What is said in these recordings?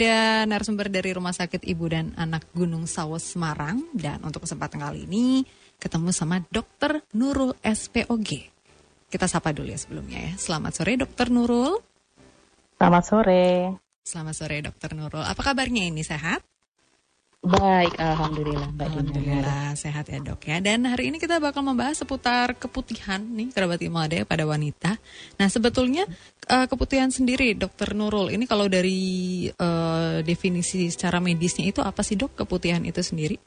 ada narasumber dari Rumah Sakit Ibu dan Anak Gunung Sawo Semarang dan untuk kesempatan kali ini ketemu sama Dr. Nurul SPOG. Kita sapa dulu ya sebelumnya ya. Selamat sore Dr. Nurul. Selamat sore. Selamat sore Dr. Nurul. Apa kabarnya ini sehat? Baik, alhamdulillah Mbak Alhamdulillah sehat ya dok ya. Dan hari ini kita bakal membahas seputar keputihan nih kerabat Imade pada wanita. Nah sebetulnya uh, keputihan sendiri dokter Nurul ini kalau dari uh, definisi secara medisnya itu apa sih dok keputihan itu sendiri?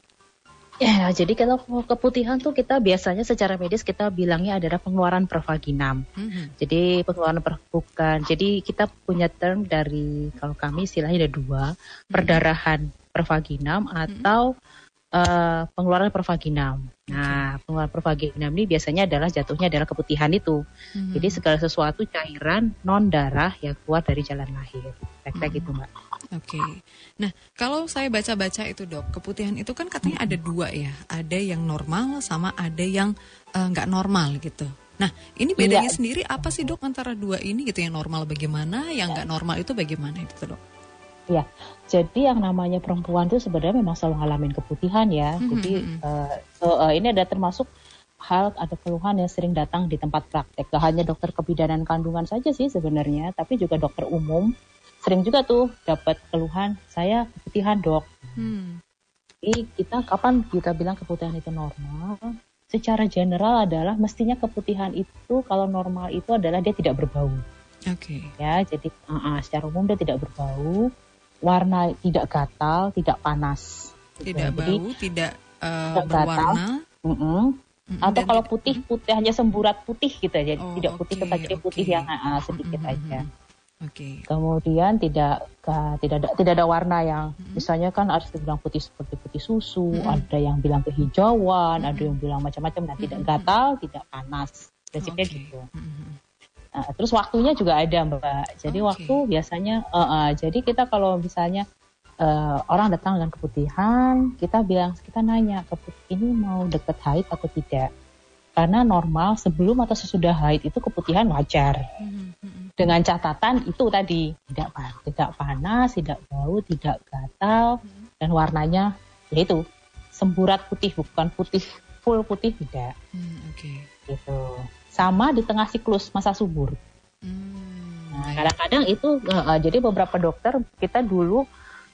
Ya, jadi kalau keputihan tuh kita biasanya secara medis kita bilangnya adalah pengeluaran pervaginam. Mm-hmm. Jadi pengeluaran per, bukan. Jadi kita punya term dari kalau kami istilahnya ada dua, mm-hmm. perdarahan pervaginam atau mm-hmm. uh, pengeluaran pervaginam. Nah, pengeluaran pervaginam ini biasanya adalah jatuhnya adalah keputihan itu. Mm-hmm. Jadi segala sesuatu cairan non darah yang keluar dari jalan lahir. Kayak mm-hmm. gitu, Mbak. Oke. Okay. Nah, kalau saya baca-baca itu dok, keputihan itu kan katanya ada dua ya, ada yang normal sama ada yang eh, nggak uh, normal gitu. Nah, ini bedanya ya. sendiri apa sih dok antara dua ini gitu yang normal bagaimana, yang nggak normal itu bagaimana itu dok? Ya, jadi yang namanya perempuan itu sebenarnya memang selalu ngalamin keputihan ya. Mm-hmm. Jadi uh, so, uh, ini ada termasuk hal ada keluhan yang sering datang di tempat praktek. Gak hanya dokter kebidanan kandungan saja sih sebenarnya, tapi juga dokter umum sering juga tuh dapat keluhan saya keputihan dok. Hmm. Jadi kita kapan kita bilang keputihan itu normal? Secara general adalah mestinya keputihan itu kalau normal itu adalah dia tidak berbau. Oke. Okay. Ya, jadi uh, uh, secara umum dia tidak berbau, warna tidak gatal, tidak panas. Tidak bau, jadi, tidak uh, berwarna. Gatal, uh -uh. Mm-hmm. Atau kalau putih putih hanya semburat putih gitu aja, oh, tidak putih okay, tetapi okay. putih yang uh, sedikit mm-hmm. aja. Okay. Kemudian tidak tidak ada tidak ada warna yang mm-hmm. misalnya kan ada yang bilang putih seperti putih susu, mm-hmm. ada yang bilang kehijauan, mm-hmm. ada yang bilang macam-macam. Nah, tidak mm-hmm. gatal, tidak panas. Prinsipnya okay. gitu. Mm-hmm. Nah, terus waktunya juga ada mbak. Jadi okay. waktu biasanya, uh, uh, jadi kita kalau misalnya uh, orang datang dengan keputihan, kita bilang kita nanya keputih ini mau deket haid atau tidak. Karena normal sebelum atau sesudah haid itu keputihan wajar. Mm-hmm dengan catatan itu tadi tidak tidak panas, tidak bau, tidak gatal hmm. dan warnanya yaitu semburat putih bukan putih full putih tidak. Hmm, Oke. Okay. Gitu. Sama di tengah siklus masa subur. Hmm, nah, kadang-kadang itu uh, jadi beberapa dokter kita dulu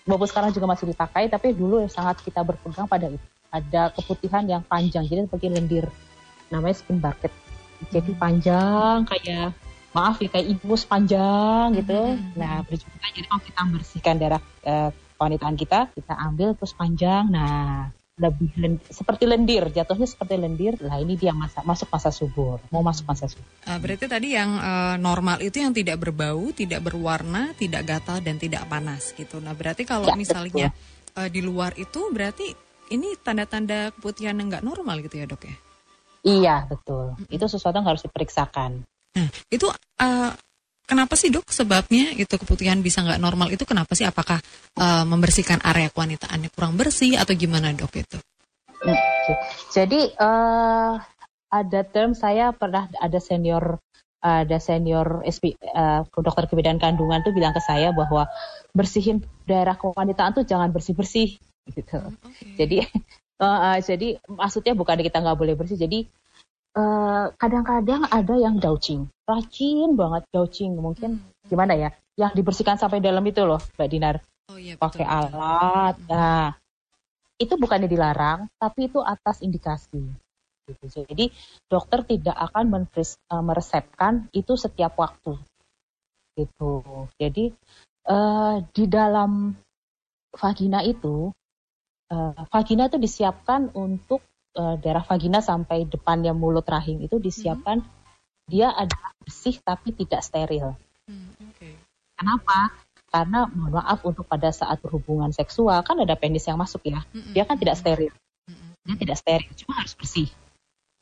walaupun sekarang juga masih dipakai tapi dulu sangat kita berpegang pada itu. Ada keputihan yang panjang jadi seperti lendir namanya skin bucket. Jadi hmm. panjang kayak maaf ya kayak infus panjang gitu. Mm-hmm. Nah berjumpa jadi kalau kita bersihkan darah uh, kewanitaan kita, kita ambil terus panjang. Nah lebih len, seperti lendir, jatuhnya seperti lendir. Lah ini dia masa masuk masa subur, mau masuk masa subur. Uh, berarti tadi yang uh, normal itu yang tidak berbau, tidak berwarna, tidak gatal dan tidak panas gitu. Nah berarti kalau ya, misalnya uh, di luar itu berarti ini tanda-tanda keputihan yang nggak normal gitu ya dok ya? Iya betul. Mm -hmm. Itu sesuatu yang harus diperiksakan. Nah, itu uh, kenapa sih dok sebabnya itu keputihan bisa nggak normal itu kenapa sih? Apakah uh, membersihkan area kewanitaannya kurang bersih atau gimana dok itu? Jadi uh, ada term saya pernah ada senior ada senior SP, uh, dokter kebidanan kandungan tuh bilang ke saya bahwa bersihin daerah kewanitaan tuh jangan bersih bersih gitu. Hmm, okay. Jadi uh, uh, jadi maksudnya bukan kita nggak boleh bersih. Jadi Eh, kadang-kadang uh, ada yang douching, rajin banget douching mungkin hmm. gimana ya, yang dibersihkan sampai dalam itu loh, Mbak Dinar, oh, iya, pakai alat. Hmm. Nah, itu bukannya dilarang, tapi itu atas indikasi. Gitu. Jadi dokter tidak akan menfris, uh, meresepkan itu setiap waktu. Gitu. Jadi uh, di dalam vagina itu, uh, vagina itu disiapkan untuk uh, daerah vagina sampai depannya mulut rahim itu disiapkan hmm. dia adalah bersih tapi tidak steril. Hmm, okay. Kenapa? Karena mohon maaf untuk pada saat berhubungan seksual kan ada penis yang masuk ya, hmm, dia kan tidak steril, hmm, dia tidak steril, cuma harus bersih.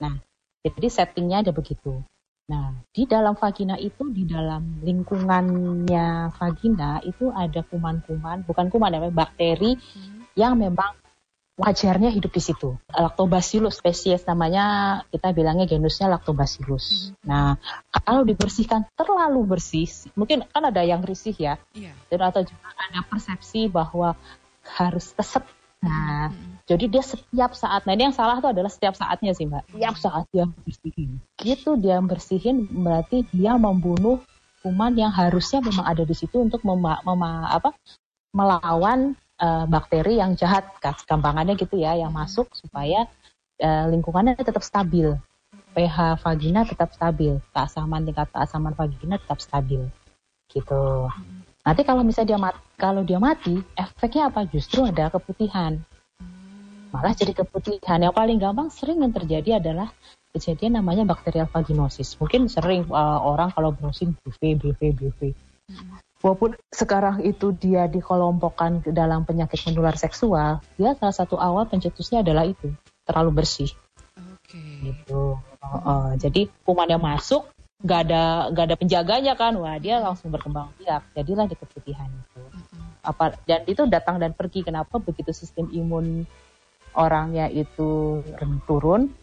Nah, jadi settingnya ada begitu. Nah, di dalam vagina itu, di dalam lingkungannya vagina itu ada kuman-kuman, bukan kuman, namanya bakteri hmm. yang memang wajarnya hidup di situ. Lactobacillus spesies namanya kita bilangnya genusnya Lactobacillus. Hmm. Nah, kalau dibersihkan terlalu bersih, mungkin kan ada yang risih ya, yeah. dan atau juga ada persepsi bahwa harus keset. Nah, hmm. jadi dia setiap saat, nah ini yang salah itu adalah setiap saatnya sih mbak. Setiap saat dia bersihin. Gitu dia bersihin berarti dia membunuh kuman yang harusnya memang ada di situ untuk mema, mema, apa, melawan uh, bakteri yang jahat, gampangannya gitu ya, yang masuk supaya uh, lingkungannya tetap stabil. pH vagina tetap stabil, keasaman tingkat keasaman vagina tetap stabil, gitu. Nanti kalau misalnya dia mati, kalau dia mati, efeknya apa? Justru ada keputihan. Malah jadi keputihan. Yang paling gampang sering yang terjadi adalah kejadian namanya bakterial vaginosis. Mungkin sering uh, orang kalau browsing BV, BV, BV walaupun sekarang itu dia dikelompokkan dalam penyakit menular seksual, dia salah satu awal pencetusnya adalah itu terlalu bersih. Oke. Okay. Gitu. Uh, uh, jadi kuman yang masuk nggak ada nggak ada penjaganya kan, wah dia langsung berkembang biak, jadilah di keputihan itu. Apa dan itu datang dan pergi. Kenapa begitu sistem imun orangnya itu turun?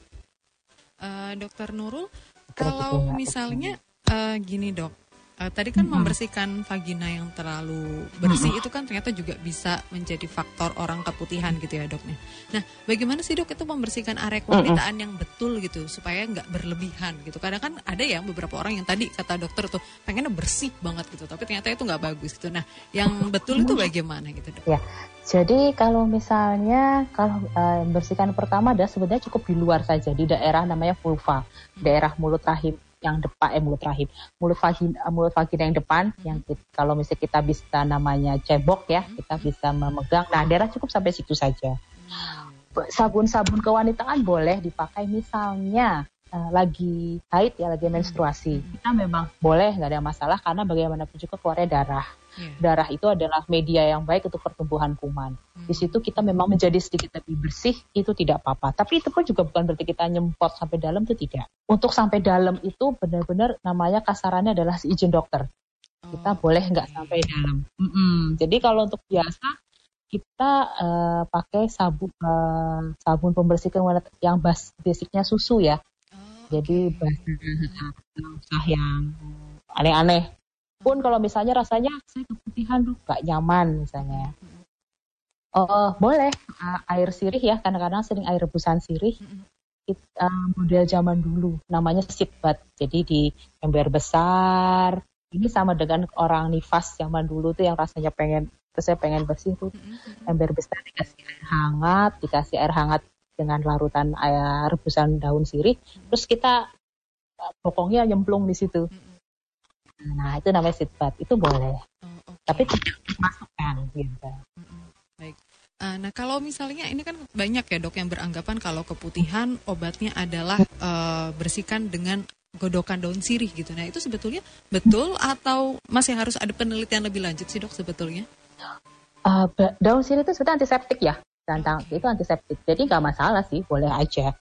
Uh, Dokter Nurul, kalau misalnya uh, gini dok, Uh, tadi kan hmm. membersihkan vagina yang terlalu bersih hmm. itu kan ternyata juga bisa menjadi faktor orang keputihan gitu ya doknya. Nah, bagaimana sih dok itu membersihkan area kewanitaan hmm. yang betul gitu supaya nggak berlebihan gitu. Kadang kan ada ya beberapa orang yang tadi kata dokter tuh pengennya bersih banget gitu, tapi ternyata itu nggak bagus gitu. Nah, yang betul itu bagaimana gitu dok? Ya, jadi kalau misalnya kalau uh, bersihkan pertama adalah sebenarnya cukup di luar saja di daerah namanya vulva, daerah mulut rahim yang depan eh mulut rahim mulut vagina mulut vagina yang depan hmm. yang kita, kalau misalnya kita bisa namanya cebok ya hmm. kita bisa memegang nah daerah cukup sampai situ saja hmm. sabun-sabun kewanitaan boleh dipakai misalnya uh, lagi haid ya lagi menstruasi hmm. kita memang boleh nggak ada masalah karena bagaimanapun juga keluarnya darah Yeah. Darah itu adalah media yang baik untuk pertumbuhan kuman. Hmm. Di situ kita memang menjadi sedikit lebih bersih, itu tidak apa-apa. Tapi itu pun juga bukan berarti kita nyempot sampai dalam itu tidak. Untuk sampai dalam itu benar-benar namanya kasarannya adalah izin dokter. Kita oh, boleh nggak sampai dalam. Mm -mm. Jadi kalau untuk biasa kita uh, pakai sabun uh, sabun pembersih yang bas basicnya susu ya. Oh, Jadi okay. usah yang aneh-aneh pun kalau misalnya rasanya saya keputihan tuh gak nyaman misalnya Oh, boleh uh, air sirih ya, kadang-kadang sering air rebusan sirih. It, uh, model zaman dulu, namanya sitbat. Jadi di ember besar. Ini sama dengan orang nifas zaman dulu tuh yang rasanya pengen, terus saya pengen bersih tuh. Ember besar dikasih air hangat, dikasih air hangat dengan larutan air rebusan daun sirih. Terus kita uh, pokoknya nyemplung di situ. Nah, itu namanya sitbat. Itu boleh. Oh, okay. Tapi tidak dimasukkan gitu. Baik. Uh, nah, kalau misalnya ini kan banyak ya dok yang beranggapan kalau keputihan obatnya adalah uh, bersihkan dengan godokan daun sirih gitu. Nah, itu sebetulnya betul atau masih harus ada penelitian lebih lanjut sih dok sebetulnya? Uh, daun sirih itu sebetulnya antiseptik ya. Okay. itu antiseptik. Jadi nggak masalah sih, boleh aja.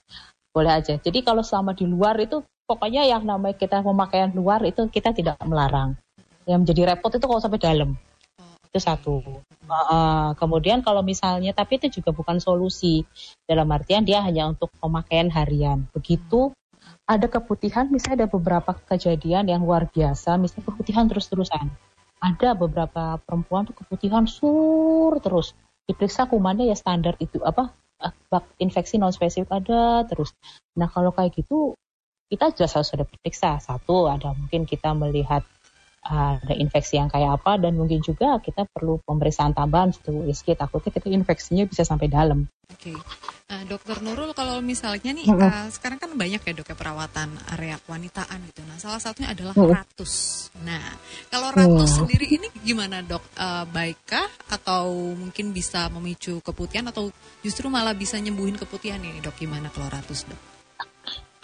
Boleh aja. Jadi kalau selama di luar itu pokoknya yang namanya kita pemakaian luar itu kita tidak melarang. Yang menjadi repot itu kalau sampai dalam. Itu satu. Uh, kemudian kalau misalnya, tapi itu juga bukan solusi. Dalam artian dia hanya untuk pemakaian harian. Begitu ada keputihan, misalnya ada beberapa kejadian yang luar biasa, misalnya keputihan terus-terusan. Ada beberapa perempuan tuh keputihan sur terus. Diperiksa kumannya ya standar itu apa infeksi non spesifik ada terus. Nah kalau kayak gitu kita sudah harus sudah periksa satu ada mungkin kita melihat uh, ada infeksi yang kayak apa dan mungkin juga kita perlu pemeriksaan tambahan seperti USG takutnya kita infeksinya bisa sampai dalam. Oke, okay. uh, Dokter Nurul kalau misalnya nih uh, sekarang kan banyak ya dok ya perawatan area kewanitaan gitu. Nah salah satunya adalah ratus. Nah kalau ratus sendiri ini gimana dok? Uh, baikkah atau mungkin bisa memicu keputihan atau justru malah bisa nyembuhin keputihan ini dok? Gimana kalau ratus dok?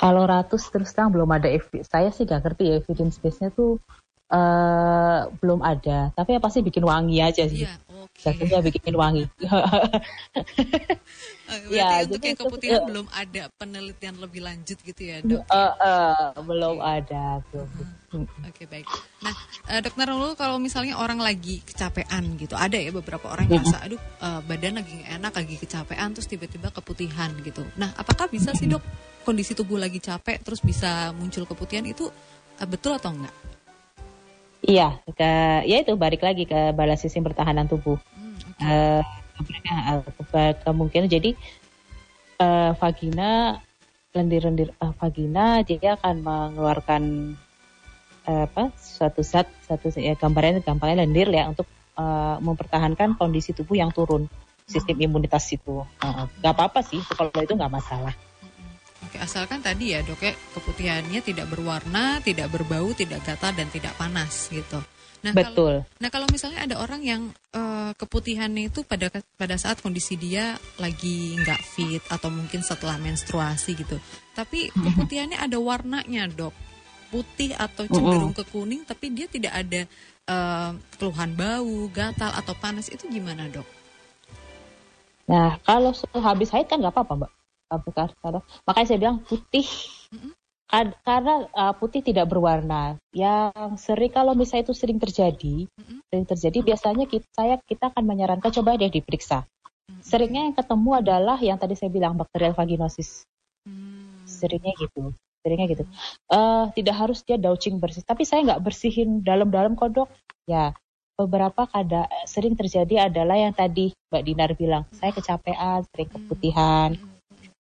Kalau ratus terus terang belum ada saya sih gak ngerti ya evidence base-nya tuh uh, belum ada. Tapi ya pasti bikin wangi aja sih. Yeah, okay. Jasminnya bikin wangi. Oh, ya, untuk yang keputihan itu, belum ada penelitian lebih lanjut gitu ya dok? Uh, uh, belum ada. Belum. Hmm. Oke okay, baik. Nah uh, dokter Nurul kalau misalnya orang lagi kecapean gitu, ada ya beberapa orang yang merasa, aduh uh, badan lagi enak, lagi kecapean, terus tiba-tiba keputihan gitu. Nah apakah bisa sih dok kondisi tubuh lagi capek terus bisa muncul keputihan itu uh, betul atau enggak? Iya, ke, ya itu balik lagi ke balas sistem pertahanan tubuh. Uh, kemungkinan jadi uh, vagina lendir-lendir uh, vagina dia akan mengeluarkan uh, apa suatu zat satu ya gambarnya gambarnya lendir ya untuk uh, mempertahankan kondisi tubuh yang turun sistem imunitas itu nggak uh, apa-apa sih kalau itu nggak masalah. Oke, asalkan tadi ya dok ya keputihannya tidak berwarna, tidak berbau, tidak gatal dan tidak panas gitu. Nah, Betul. Kalau, nah kalau misalnya ada orang yang uh, keputihannya itu pada pada saat kondisi dia lagi nggak fit atau mungkin setelah menstruasi gitu, tapi keputihannya ada warnanya dok, putih atau cenderung ke kuning, tapi dia tidak ada uh, keluhan bau, gatal atau panas. Itu gimana dok? Nah kalau habis haid kan nggak apa-apa mbak, makanya saya bilang putih. Mm-hmm karena uh, putih tidak berwarna. Yang sering kalau misalnya itu sering terjadi, mm-hmm. sering terjadi biasanya kita saya kita akan menyarankan coba deh diperiksa. Mm-hmm. Seringnya yang ketemu adalah yang tadi saya bilang bakterial vaginosis. Mm-hmm. Seringnya gitu. Seringnya gitu. Uh, tidak harus dia douching bersih, tapi saya nggak bersihin dalam-dalam kodok. Ya, beberapa kada sering terjadi adalah yang tadi Mbak Dinar bilang, saya kecapean, sering keputihan.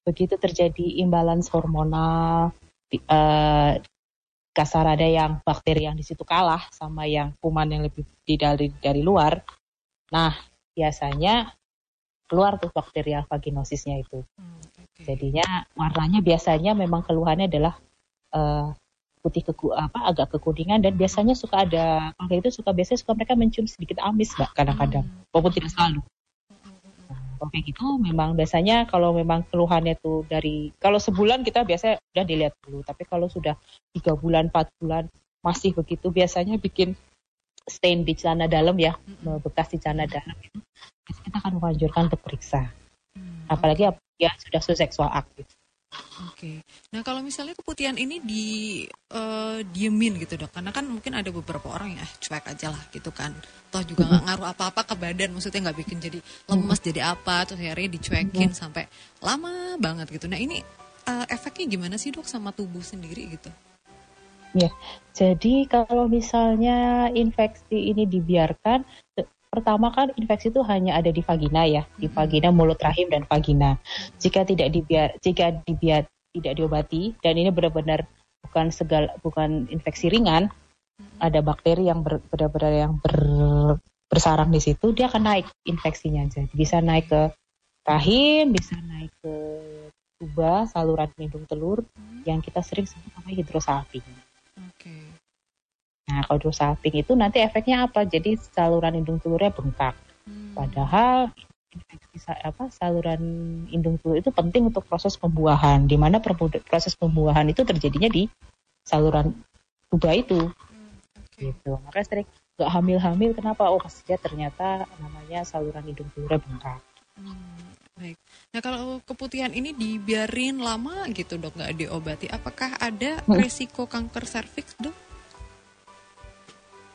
Begitu terjadi imbalans hormonal, uh, kasar ada yang bakteri yang di situ kalah sama yang kuman yang lebih di dari dari luar. Nah, biasanya keluar tuh bakterial vaginosisnya itu. Hmm, okay. Jadinya warnanya biasanya memang keluhannya adalah uh, putih ke apa agak kekuningan dan biasanya suka ada kalau itu suka biasanya suka mereka mencium sedikit amis mbak kadang-kadang hmm. walaupun tidak selalu kalau kayak gitu memang biasanya kalau memang keluhannya tuh dari kalau sebulan kita biasa udah dilihat dulu. Tapi kalau sudah tiga bulan empat bulan masih begitu biasanya bikin stain di celana dalam ya bekas di celana dalam itu. Kita akan menganjurkan untuk periksa. Hmm, apalagi ya sudah seksual aktif Oke. Nah kalau misalnya keputihan ini di uh, diemin gitu dok, karena kan mungkin ada beberapa orang ya cuek aja lah gitu kan. Toh juga nggak ngaruh apa-apa ke badan, maksudnya nggak bikin jadi lemes jadi apa, terus akhirnya dicuekin sampai lama banget gitu. Nah ini uh, efeknya gimana sih dok sama tubuh sendiri gitu? Ya, jadi kalau misalnya infeksi ini dibiarkan, pertama kan infeksi itu hanya ada di vagina ya, di vagina, mulut rahim dan vagina. Jika tidak dibiar, jika dibiar tidak diobati dan ini benar-benar bukan segala bukan infeksi ringan, ada bakteri yang benar-benar yang ber, bersarang di situ, dia akan naik infeksinya. Jadi bisa naik ke rahim, bisa naik ke tuba, saluran lindung telur, yang kita sering sebut namanya hidrosalping. Okay. Nah, kalau hidrosalping itu nanti efeknya apa? Jadi saluran indung telurnya bengkak. Hmm. Padahal infeksi apa saluran indung telur itu penting untuk proses pembuahan. Di mana proses pembuahan itu terjadinya di saluran tuba itu. Hmm, okay. Gitu. Makanya sering gak hamil-hamil kenapa? Oh, pasti dia ternyata namanya saluran indung telurnya bengkak. Hmm, baik. Nah kalau keputihan ini dibiarin lama gitu dok nggak diobati, apakah ada hmm. resiko kanker serviks dok?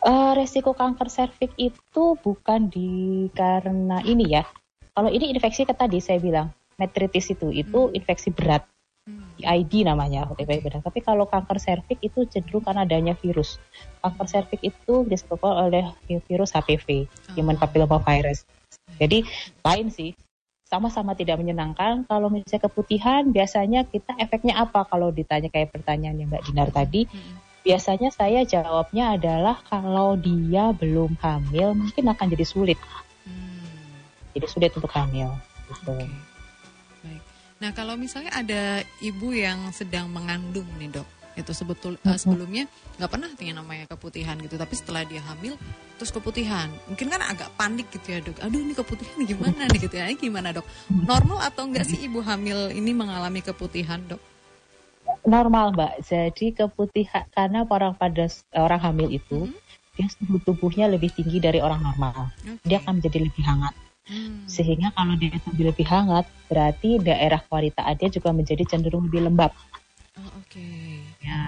Uh, resiko kanker serviks itu bukan di karena ini ya. Kalau ini infeksi ke tadi saya bilang metritis itu itu hmm. infeksi berat. Hmm. ID namanya OTP berat. Tapi kalau kanker serviks itu cenderung karena adanya virus. Kanker serviks itu disebabkan oleh virus HPV, oh. Human Papillomavirus. Jadi lain sih. Sama-sama tidak menyenangkan. Kalau misalnya keputihan, biasanya kita efeknya apa kalau ditanya kayak pertanyaannya Mbak Dinar tadi? Hmm biasanya saya jawabnya adalah kalau dia belum hamil mungkin akan jadi sulit. Hmm. Jadi sulit untuk hamil. Gitu. Okay. Baik. Nah kalau misalnya ada ibu yang sedang mengandung nih dok, itu sebetul uh, sebelumnya nggak pernah punya namanya keputihan gitu, tapi setelah dia hamil terus keputihan, mungkin kan agak panik gitu ya dok. Aduh ini keputihan gimana nih gitu ya? Gimana dok? Normal atau enggak sih ibu hamil ini mengalami keputihan dok? Normal mbak jadi keputihan karena orang pada orang hamil itu hmm. dia suhu tubuhnya lebih tinggi dari orang normal. Okay. Dia akan menjadi lebih hangat. Hmm. Sehingga kalau dia lebih lebih hangat, berarti daerah kualitas dia juga menjadi cenderung lebih lembab. Oh, Oke. Okay. Ya,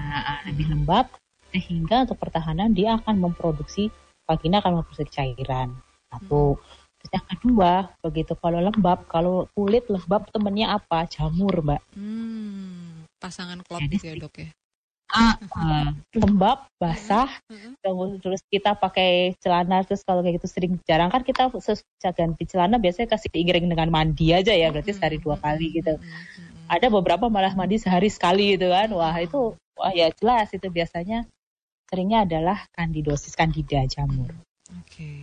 lebih lembab sehingga untuk pertahanan dia akan memproduksi vagina akan memproduksi cairan. Satu. Hmm. Terus yang kedua, begitu kalau lembab, kalau kulit lembab temennya apa? Jamur, Mbak. Hmm. Pasangan klop gitu ya, Dok ya. Uh, lembab, basah, uh-huh. terus kita pakai celana terus kalau kayak gitu sering jarang kan kita ganti celana biasanya kasih diiring dengan mandi aja ya berarti sehari dua kali gitu. Ada beberapa malah mandi sehari sekali gitu kan, wah itu wah ya jelas itu biasanya seringnya adalah kandidosis kandida jamur. Oke. Okay.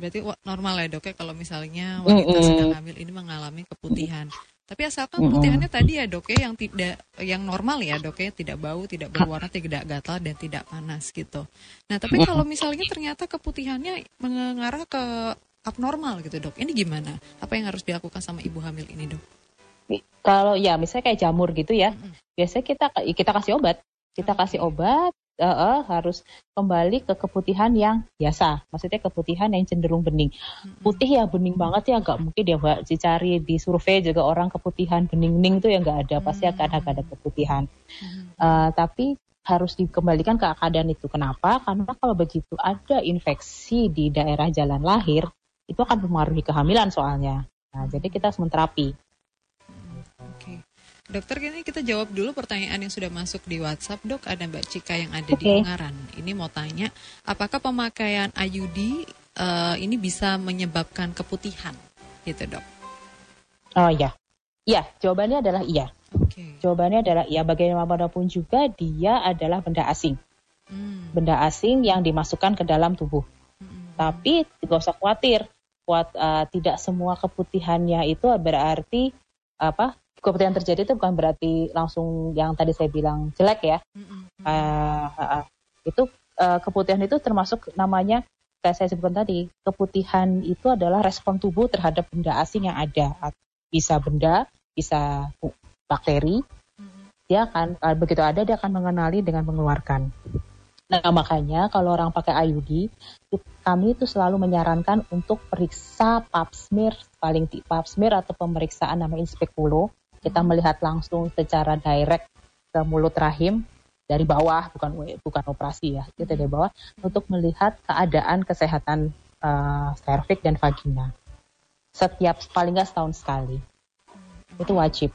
Berarti normal ya dok ya kalau misalnya wanita mm -hmm. sedang hamil ini mengalami keputihan. Tapi asalkan putihannya mm -hmm. tadi ya dok ya yang tidak yang normal ya dok ya tidak bau, tidak berwarna, tidak gatal dan tidak panas gitu. Nah tapi kalau misalnya ternyata keputihannya mengarah ke abnormal gitu dok, ini gimana? Apa yang harus dilakukan sama ibu hamil ini dok? Kalau ya misalnya kayak jamur gitu ya, mm -hmm. biasanya kita kita kasih obat, kita kasih obat uh, uh, harus kembali ke keputihan yang biasa. Maksudnya keputihan yang cenderung bening. Putih ya bening banget ya nggak mungkin ya mbak dicari di survei juga orang keputihan bening-bening itu ya nggak ada. Pasti akan ada keputihan. Uh, tapi harus dikembalikan ke keadaan itu. Kenapa? Karena kalau begitu ada infeksi di daerah jalan lahir, itu akan mempengaruhi kehamilan soalnya. Nah, jadi kita harus menterapi. Dokter ini kita jawab dulu pertanyaan yang sudah masuk di WhatsApp dok ada Mbak Cika yang ada okay. di Ungaran ini mau tanya apakah pemakaian IUD uh, eh, ini bisa menyebabkan keputihan gitu dok? Oh ya, iya jawabannya adalah iya. Okay. Jawabannya adalah iya bagaimanapun juga dia adalah benda asing, hmm. benda asing yang dimasukkan ke dalam tubuh. Hmm. Tapi tidak usah khawatir, kuat uh, tidak semua keputihannya itu berarti apa keputihan terjadi itu bukan berarti langsung yang tadi saya bilang jelek ya. Mm-hmm. Uh, uh, uh, itu uh, keputihan itu termasuk namanya kayak saya sebutkan tadi keputihan itu adalah respon tubuh terhadap benda asing yang ada. Bisa benda, bisa bakteri. Mm-hmm. Dia akan uh, begitu ada dia akan mengenali dengan mengeluarkan. Nah makanya kalau orang pakai IUD, kami itu selalu menyarankan untuk periksa pap smear paling pap smear atau pemeriksaan namanya inspekulo kita melihat langsung secara direct ke mulut rahim dari bawah, bukan bukan operasi ya, kita dari bawah untuk melihat keadaan kesehatan uh, dan vagina. Setiap paling nggak setahun sekali. Itu wajib.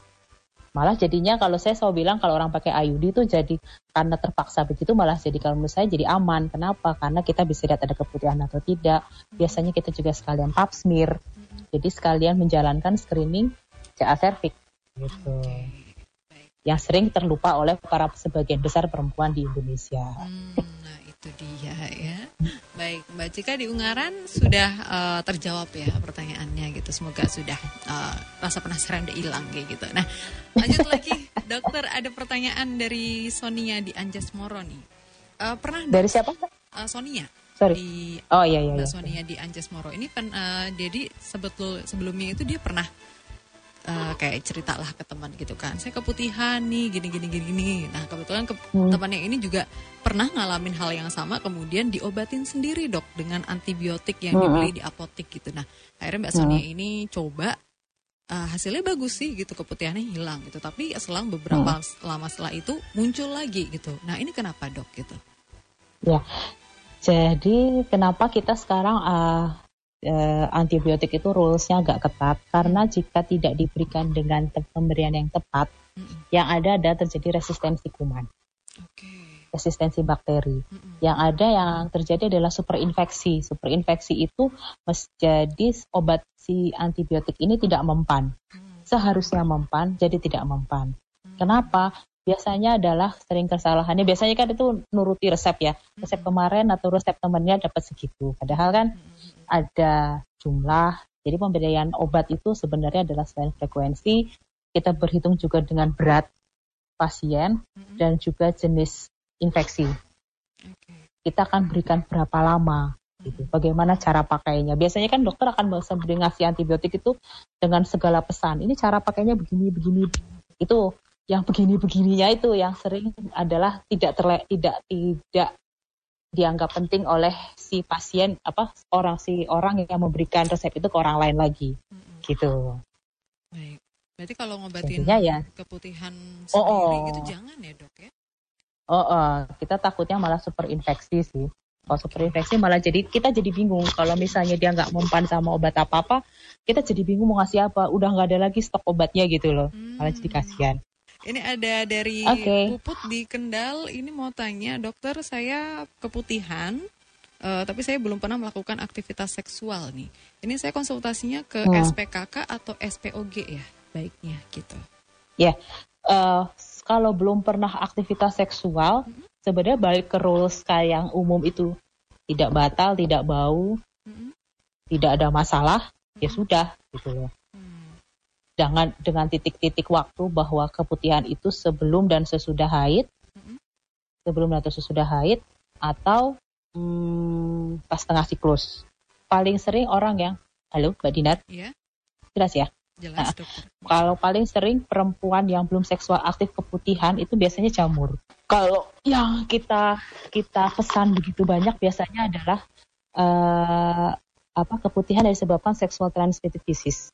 Malah jadinya kalau saya selalu bilang kalau orang pakai IUD itu jadi karena terpaksa begitu malah jadi kalau menurut saya jadi aman. Kenapa? Karena kita bisa lihat ada keputihan atau tidak. Biasanya kita juga sekalian pap smear. Jadi sekalian menjalankan screening CA cervix gitu. Okay. Yang sering terlupa oleh para sebagian besar perempuan di Indonesia. Hmm, nah itu dia ya. Baik Mbak Cika di Ungaran sudah uh, terjawab ya pertanyaannya gitu. Semoga sudah uh, rasa penasaran udah hilang kayak gitu. Nah lanjut lagi dokter ada pertanyaan dari Sonia di Anjas Moro nih. Uh, pernah dari siapa? Uh, Sonia. Sorry. Di, oh iya iya. Mbak iya. Sonia di Anjas Moro ini pen, uh, jadi sebetul sebelumnya itu dia pernah uh, kayak ceritalah ke teman gitu kan saya keputihan nih gini gini gini gini nah kebetulan ke hmm. temannya ini juga pernah ngalamin hal yang sama kemudian diobatin sendiri dok dengan antibiotik yang hmm. dibeli di apotik gitu nah akhirnya mbak Sonia hmm. ini coba uh, hasilnya bagus sih gitu keputihannya hilang gitu tapi selang beberapa hmm. lama setelah itu muncul lagi gitu nah ini kenapa dok gitu ya jadi kenapa kita sekarang uh, uh, antibiotik itu rulesnya agak ketat karena hmm. jika tidak diberikan dengan pemberian yang tepat, hmm. yang ada ada terjadi resistensi kuman, okay. resistensi bakteri. Hmm. Yang ada yang terjadi adalah superinfeksi. Superinfeksi itu menjadi obat si antibiotik ini tidak mempan. Hmm. Seharusnya mempan, jadi tidak mempan. Hmm. Kenapa? Biasanya adalah sering kesalahannya biasanya kan itu nuruti resep ya resep hmm. kemarin atau resep temannya dapat segitu padahal kan ada jumlah. Jadi pemberian obat itu sebenarnya adalah selain frekuensi, kita berhitung juga dengan berat pasien dan juga jenis infeksi. Kita akan berikan berapa lama, gitu. Bagaimana cara pakainya? Biasanya kan dokter akan beri ngasih antibiotik itu dengan segala pesan. Ini cara pakainya begini, begini. Itu yang begini-begininya itu yang sering adalah tidak terle tidak tidak dianggap penting oleh si pasien apa orang si orang yang memberikan resep itu ke orang lain lagi hmm. gitu. Baik. Berarti kalau ngobatin ya. keputihan sendiri oh, oh. gitu jangan ya dok ya? Oh, oh, kita takutnya malah super infeksi sih. Kalau super infeksi malah jadi kita jadi bingung. Kalau misalnya dia nggak mempan sama obat apa apa, kita jadi bingung mau ngasih apa. Udah nggak ada lagi stok obatnya gitu loh. Hmm. Malah jadi kasihan. Ini ada dari okay. Puput di Kendal. Ini mau tanya, dokter saya keputihan, uh, tapi saya belum pernah melakukan aktivitas seksual nih. Ini saya konsultasinya ke hmm. SPKK atau SPOG ya, baiknya gitu. Ya, yeah. uh, kalau belum pernah aktivitas seksual, hmm. sebenarnya balik ke rules kayak yang umum itu tidak batal, tidak bau, hmm. tidak ada masalah, hmm. ya sudah gitu loh dengan dengan titik-titik waktu bahwa keputihan itu sebelum dan sesudah haid, mm-hmm. sebelum atau sesudah haid, atau hmm, pas tengah siklus. Paling sering orang yang, halo Mbak Dinar, yeah. jelas ya. Jelas, nah, kalau paling sering perempuan yang belum seksual aktif keputihan itu biasanya jamur. Kalau yang kita kita pesan begitu banyak biasanya adalah uh, apa keputihan yang disebabkan sexual transmitted disease.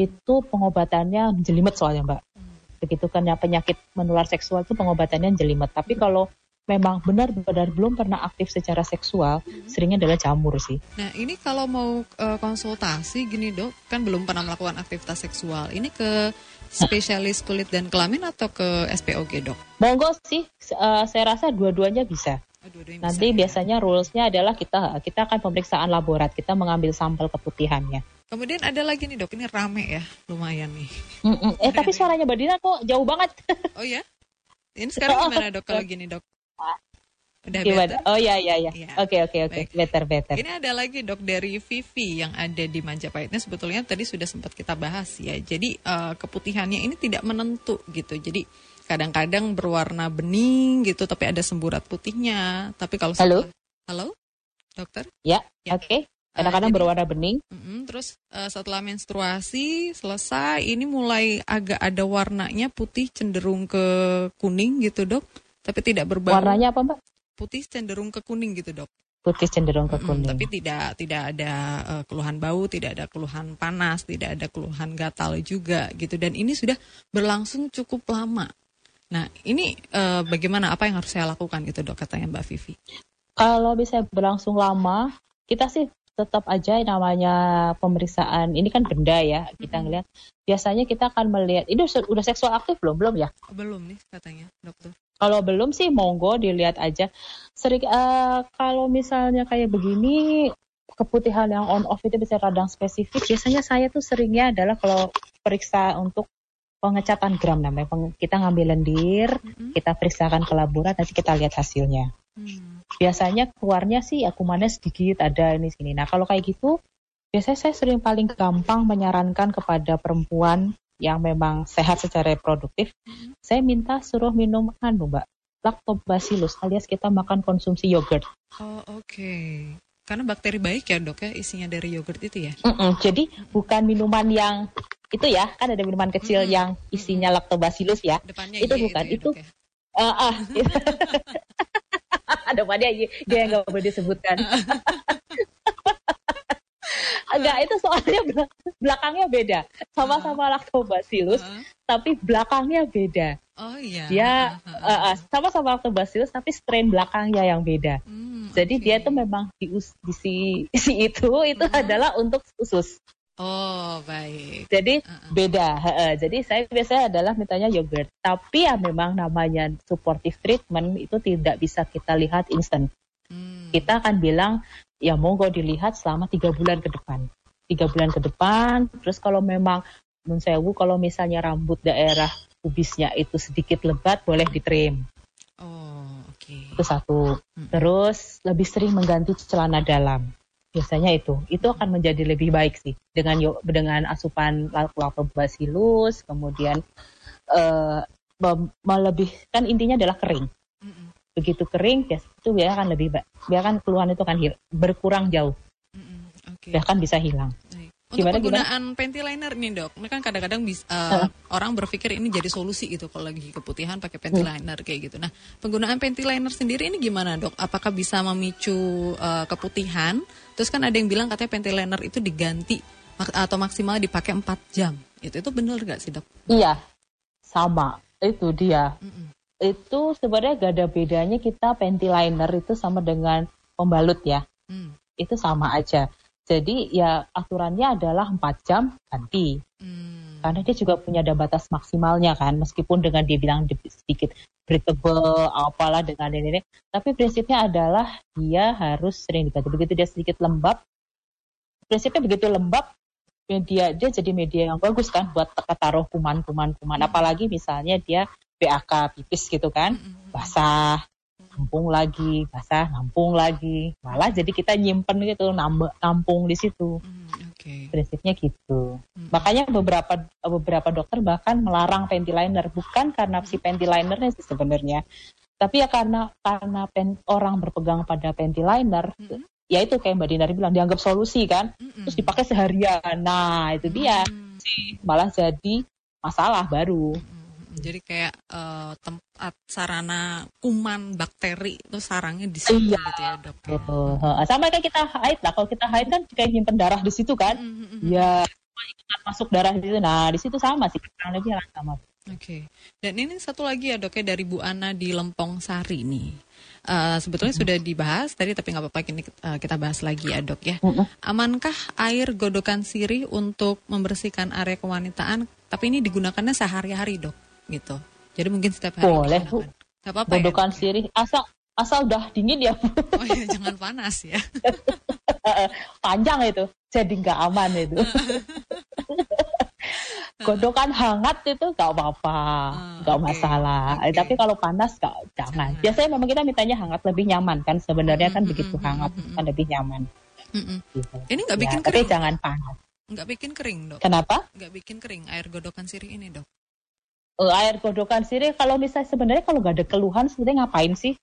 Itu pengobatannya jelimet soalnya mbak. Begitu kan ya penyakit menular seksual itu pengobatannya jelimet. Tapi kalau memang benar-benar belum pernah aktif secara seksual, hmm. seringnya adalah jamur sih. Nah ini kalau mau uh, konsultasi gini dok, kan belum pernah melakukan aktivitas seksual. Ini ke spesialis kulit dan kelamin atau ke SPOG dok? Monggo sih, uh, saya rasa dua-duanya bisa. Oh, Nanti ya? biasanya ya? rulesnya adalah kita kita akan pemeriksaan laborat, kita mengambil sampel keputihannya. Kemudian ada lagi nih dok, ini rame ya, lumayan nih. Mm -mm. Eh tapi suaranya Mbak Dina kok jauh banget. Oh ya? Ini sekarang gimana dok kalau gini dok? Udah Gimana? better? Oh iya iya iya. Oke oke oke. Better better. Ini ada lagi dok dari Vivi yang ada di Majapahit. Ini sebetulnya tadi sudah sempat kita bahas ya. Jadi uh, keputihannya ini tidak menentu gitu. Jadi kadang-kadang berwarna bening gitu, tapi ada semburat putihnya. Tapi kalau halo, halo, dokter? Ya, ya. oke. Okay. Kadang-kadang uh, berwarna bening. Uh, terus uh, setelah menstruasi selesai, ini mulai agak ada warnanya putih cenderung ke kuning gitu dok, tapi tidak berbau. Warnanya apa mbak? Putih cenderung ke kuning gitu dok. Putih cenderung ke kuning. tapi tidak tidak ada uh, keluhan bau, tidak ada keluhan panas, tidak ada keluhan gatal juga gitu. Dan ini sudah berlangsung cukup lama. Nah ini uh, bagaimana? Apa yang harus saya lakukan gitu dok? Katanya Mbak Vivi? Kalau bisa berlangsung lama, kita sih tetap aja namanya pemeriksaan. Ini kan benda ya kita ngelihat biasanya kita akan melihat ini udah seksual aktif belum? Belum ya? Belum nih katanya dokter. Kalau belum sih monggo dilihat aja. Sering uh, kalau misalnya kayak begini keputihan yang on off itu bisa radang spesifik. Biasanya saya tuh seringnya adalah kalau periksa untuk pengecatan gram namanya kita ngambil lendir mm-hmm. kita periksakan ke laborat nanti kita lihat hasilnya mm. biasanya keluarnya sih akumannya sedikit ada ini sini nah kalau kayak gitu biasanya saya sering paling gampang menyarankan kepada perempuan yang memang sehat secara reproduktif mm-hmm. saya minta suruh minum anu mbak lactobacillus alias kita makan konsumsi yogurt oh oke okay. Karena bakteri baik ya dok ya isinya dari yogurt itu ya. Mm-mm, jadi bukan minuman yang itu ya kan ada minuman kecil mm-hmm. yang isinya lactobacillus ya. Depannya itu iya, bukan itu. Ya, itu ya. uh, ah. Depannya iya, dia yang nggak boleh disebutkan. Enggak, itu soalnya belakangnya beda. Sama-sama lactobacillus, uh tapi belakangnya beda. Oh iya. Dia uh, uh, sama-sama lactobacillus, tapi strain belakangnya yang beda. Hmm jadi okay. dia tuh memang di, di si, si itu itu uh adalah untuk usus. Oh baik. Jadi uh -uh. beda. Uh, jadi saya biasanya adalah mintanya yogurt. Tapi ya memang namanya supportive treatment itu tidak bisa kita lihat instan. Hmm. Kita akan bilang ya monggo dilihat selama tiga bulan ke depan. Tiga bulan ke depan. Terus kalau memang menurut saya kalau misalnya rambut daerah kubisnya itu sedikit lebat boleh ditrim. Okay. Itu satu. Hmm. Terus lebih sering mengganti celana dalam. Biasanya itu. Itu akan menjadi lebih baik sih dengan dengan asupan lactobacillus, kemudian uh, melebihkan intinya adalah kering. Hmm. Begitu kering, ya itu dia akan lebih baik. Biarkan keluhan itu akan berkurang jauh. Hmm. Okay. Bahkan bisa hilang. Untuk gimana, penggunaan gimana? pentiliner nih dok, ini kan kadang-kadang bisa uh, uh. orang berpikir ini jadi solusi gitu kalau lagi keputihan pakai pentiliner hmm. kayak gitu. Nah penggunaan pentiliner sendiri ini gimana dok? Apakah bisa memicu uh, keputihan? Terus kan ada yang bilang katanya pentiliner itu diganti atau maksimal dipakai 4 jam. Itu itu benar gak sih dok? Iya, sama. Itu dia. Mm -mm. Itu sebenarnya gak ada bedanya kita pentiliner itu sama dengan pembalut ya. Mm. Itu sama aja jadi ya aturannya adalah 4 jam ganti. Hmm. Karena dia juga punya ada batas maksimalnya kan, meskipun dengan dia bilang sedikit breathable, apalah dengan ini, ini. Tapi prinsipnya adalah dia harus sering diganti. Begitu dia sedikit lembab, prinsipnya begitu lembab, media dia jadi media yang bagus kan buat taruh kuman-kuman kuman. Hmm. Apalagi misalnya dia BAK pipis gitu kan, basah nampung lagi basah nampung lagi. Malah jadi kita nyimpen gitu nambah nampung di situ. Hmm, okay. prinsipnya gitu. Hmm. makanya beberapa beberapa dokter bahkan melarang pentiliner. Bukan karena si pentilinernya sih sebenarnya tapi ya karena karena pen, orang berpegang pada pentiliner hmm. ya itu kayak Mbak Dinari bilang dianggap solusi kan. Hmm. terus dipakai seharian. Nah itu dia hmm. malah jadi masalah baru. Hmm jadi kayak uh, tempat sarana kuman bakteri itu sarangnya di situ iya. gitu ya dok. Ya. Sama kayak kita haid lah. Kalau kita haid kan kayak nyimpen darah di situ kan. Mm-hmm. Ya masuk darah di situ. Nah di situ sama sih kurang lebih sama. Oke. Okay. Dan ini satu lagi ya dok ya dari Bu Ana di Lempong Sari nih. Uh, sebetulnya sudah dibahas tadi tapi nggak apa-apa ini uh, kita bahas lagi ya dok ya. Amankah air godokan sirih untuk membersihkan area kewanitaan? Tapi ini digunakannya sehari-hari dok gitu. Jadi mungkin setiap hari. Boleh bu. Gak apa-apa Bodokan ya. sirih asal asal udah dingin ya. oh ya jangan panas ya. Panjang itu, jadi nggak aman itu. Godokan hangat itu nggak apa-apa, ah, nggak oh, okay. masalah. Okay. Tapi kalau panas gak, jangan. jangan. Biasanya memang kita mintanya hangat lebih nyaman kan. Sebenarnya kan begitu hangat kan lebih nyaman. Gitu. Ini nggak bikin ya, kering. Tapi jangan panas. Nggak bikin kering dok. Kenapa? Nggak bikin kering air godokan sirih ini dok uh, air godokan sirih kalau misalnya sebenarnya kalau nggak ada keluhan sebenarnya ngapain sih?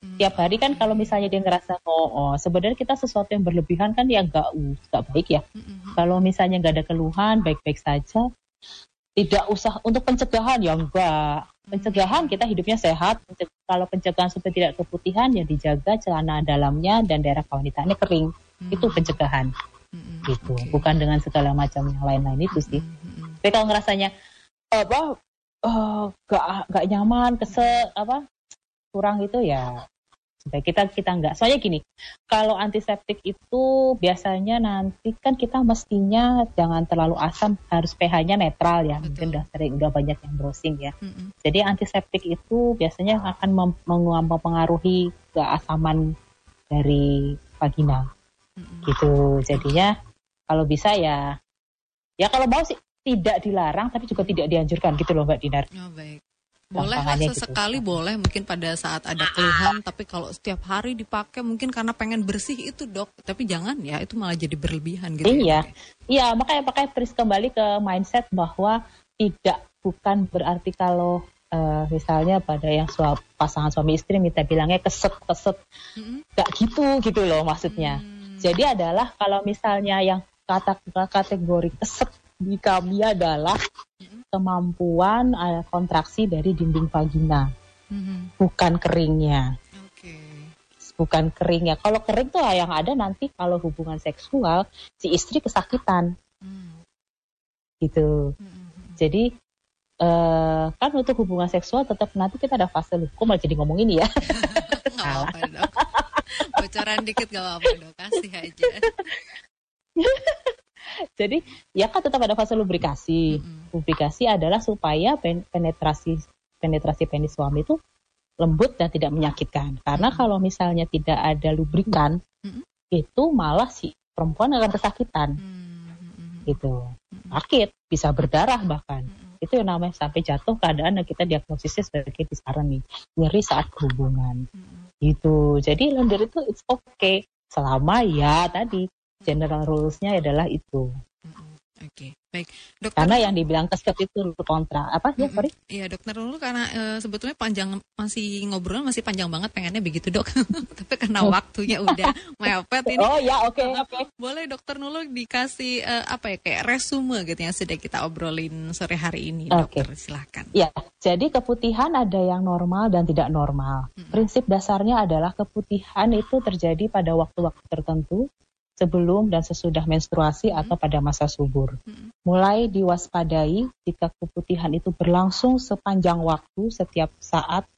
Hmm. tiap hari kan kalau misalnya dia ngerasa oh, oh sebenarnya kita sesuatu yang berlebihan kan ya nggak nggak baik ya. Hmm, hmm, kalau misalnya nggak ada keluhan baik-baik saja tidak usah untuk pencegahan. Ya enggak. Pencegahan kita hidupnya sehat. Kalau pencegahan supaya tidak keputihan ya dijaga celana dalamnya dan daerah kewanitannya kering. Hmm. itu pencegahan. Hmm. gitu. Okay. bukan dengan segala macam yang lain-lain itu sih. Hmm. tapi kalau ngerasanya apa uh, gak gak nyaman kesel apa kurang itu ya supaya kita kita nggak soalnya gini kalau antiseptik itu biasanya nanti kan kita mestinya jangan terlalu asam harus pH-nya netral ya Betul. mungkin udah sering udah banyak yang browsing ya mm -hmm. jadi antiseptik itu biasanya akan mempengaruhi keasaman dari vagina mm -hmm. gitu jadinya kalau bisa ya ya kalau mau sih tidak dilarang tapi juga tidak dianjurkan gitu loh Mbak Dinar. Oh, baik. Boleh lah gitu. sesekali gitu. boleh mungkin pada saat ada keluhan tapi kalau setiap hari dipakai mungkin karena pengen bersih itu dok tapi jangan ya itu malah jadi berlebihan gitu. Ya, iya, ya, iya makanya pakai terus kembali ke mindset bahwa tidak bukan berarti kalau uh, misalnya pada yang suap, pasangan suami istri minta bilangnya keset keset gak gitu gitu loh maksudnya. Mm. Jadi adalah kalau misalnya yang kata kategori keset di kami adalah kemampuan uh, kontraksi dari dinding vagina, mm-hmm. bukan keringnya. Okay. Bukan keringnya. Kalau kering tuh yang ada nanti kalau hubungan seksual si istri kesakitan, mm. gitu. Mm-hmm. Jadi uh, kan untuk hubungan seksual tetap nanti kita ada fase lupa. malah jadi ngomong ini ya. dok. Bocoran dikit gak apa-apa dok. Kasih aja. Jadi ya kan tetap ada fase lubrikasi. Mm-hmm. Lubrikasi adalah supaya penetrasi penetrasi penis suami itu lembut dan tidak menyakitkan. Karena mm-hmm. kalau misalnya tidak ada lubrikan, mm-hmm. itu malah si perempuan akan kesakitan. Mm-hmm. Gitu. Sakit, bisa berdarah bahkan. Mm-hmm. Itu yang namanya sampai jatuh keadaan yang kita diagnosisnya sebagai disaran nih, nyeri saat hubungan. Mm-hmm. Gitu. Jadi lender itu it's okay selama ya tadi general rules-nya adalah itu. Oke. Oke, baik. Dokter, karena yang dibilang keskep itu kontra. Apa ya, sorry? Iya, dokter dulu karena e, sebetulnya panjang masih ngobrol masih panjang banget pengennya begitu, Dok. Tapi karena oh. waktunya udah mepet ini. Oh ya, oke, okay, oke. Okay. Boleh dokter Nurul dikasih e, apa ya kayak resume gitu yang sudah kita obrolin sore hari ini, dokter. Okay. Silahkan. Ya, jadi keputihan ada yang normal dan tidak normal. Hmm. Prinsip dasarnya adalah keputihan itu terjadi pada waktu-waktu tertentu sebelum dan sesudah menstruasi hmm. atau pada masa subur. Hmm. Mulai diwaspadai jika keputihan itu berlangsung sepanjang waktu setiap saat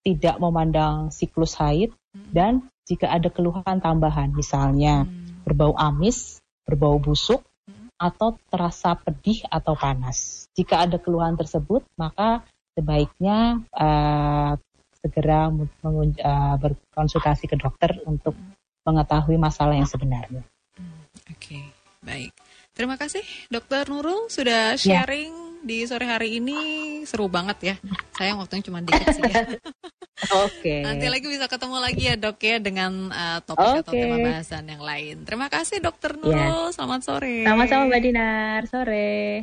tidak memandang siklus haid hmm. dan jika ada keluhan tambahan misalnya hmm. berbau amis, berbau busuk hmm. atau terasa pedih atau panas. Jika ada keluhan tersebut maka sebaiknya uh, segera uh, berkonsultasi ke dokter untuk hmm mengetahui masalah yang sebenarnya. Hmm, Oke, okay, baik. Terima kasih Dokter Nurul sudah ya. sharing ya. di sore hari ini seru banget ya. Sayang waktunya cuma dikit sih ya. Oke. Okay. Nanti lagi bisa ketemu lagi ya dok ya dengan uh, topik okay. atau tema bahasan yang lain. Terima kasih Dokter. Nurul. Ya. Selamat sore. Sama-sama Mbak Dinar. Sore.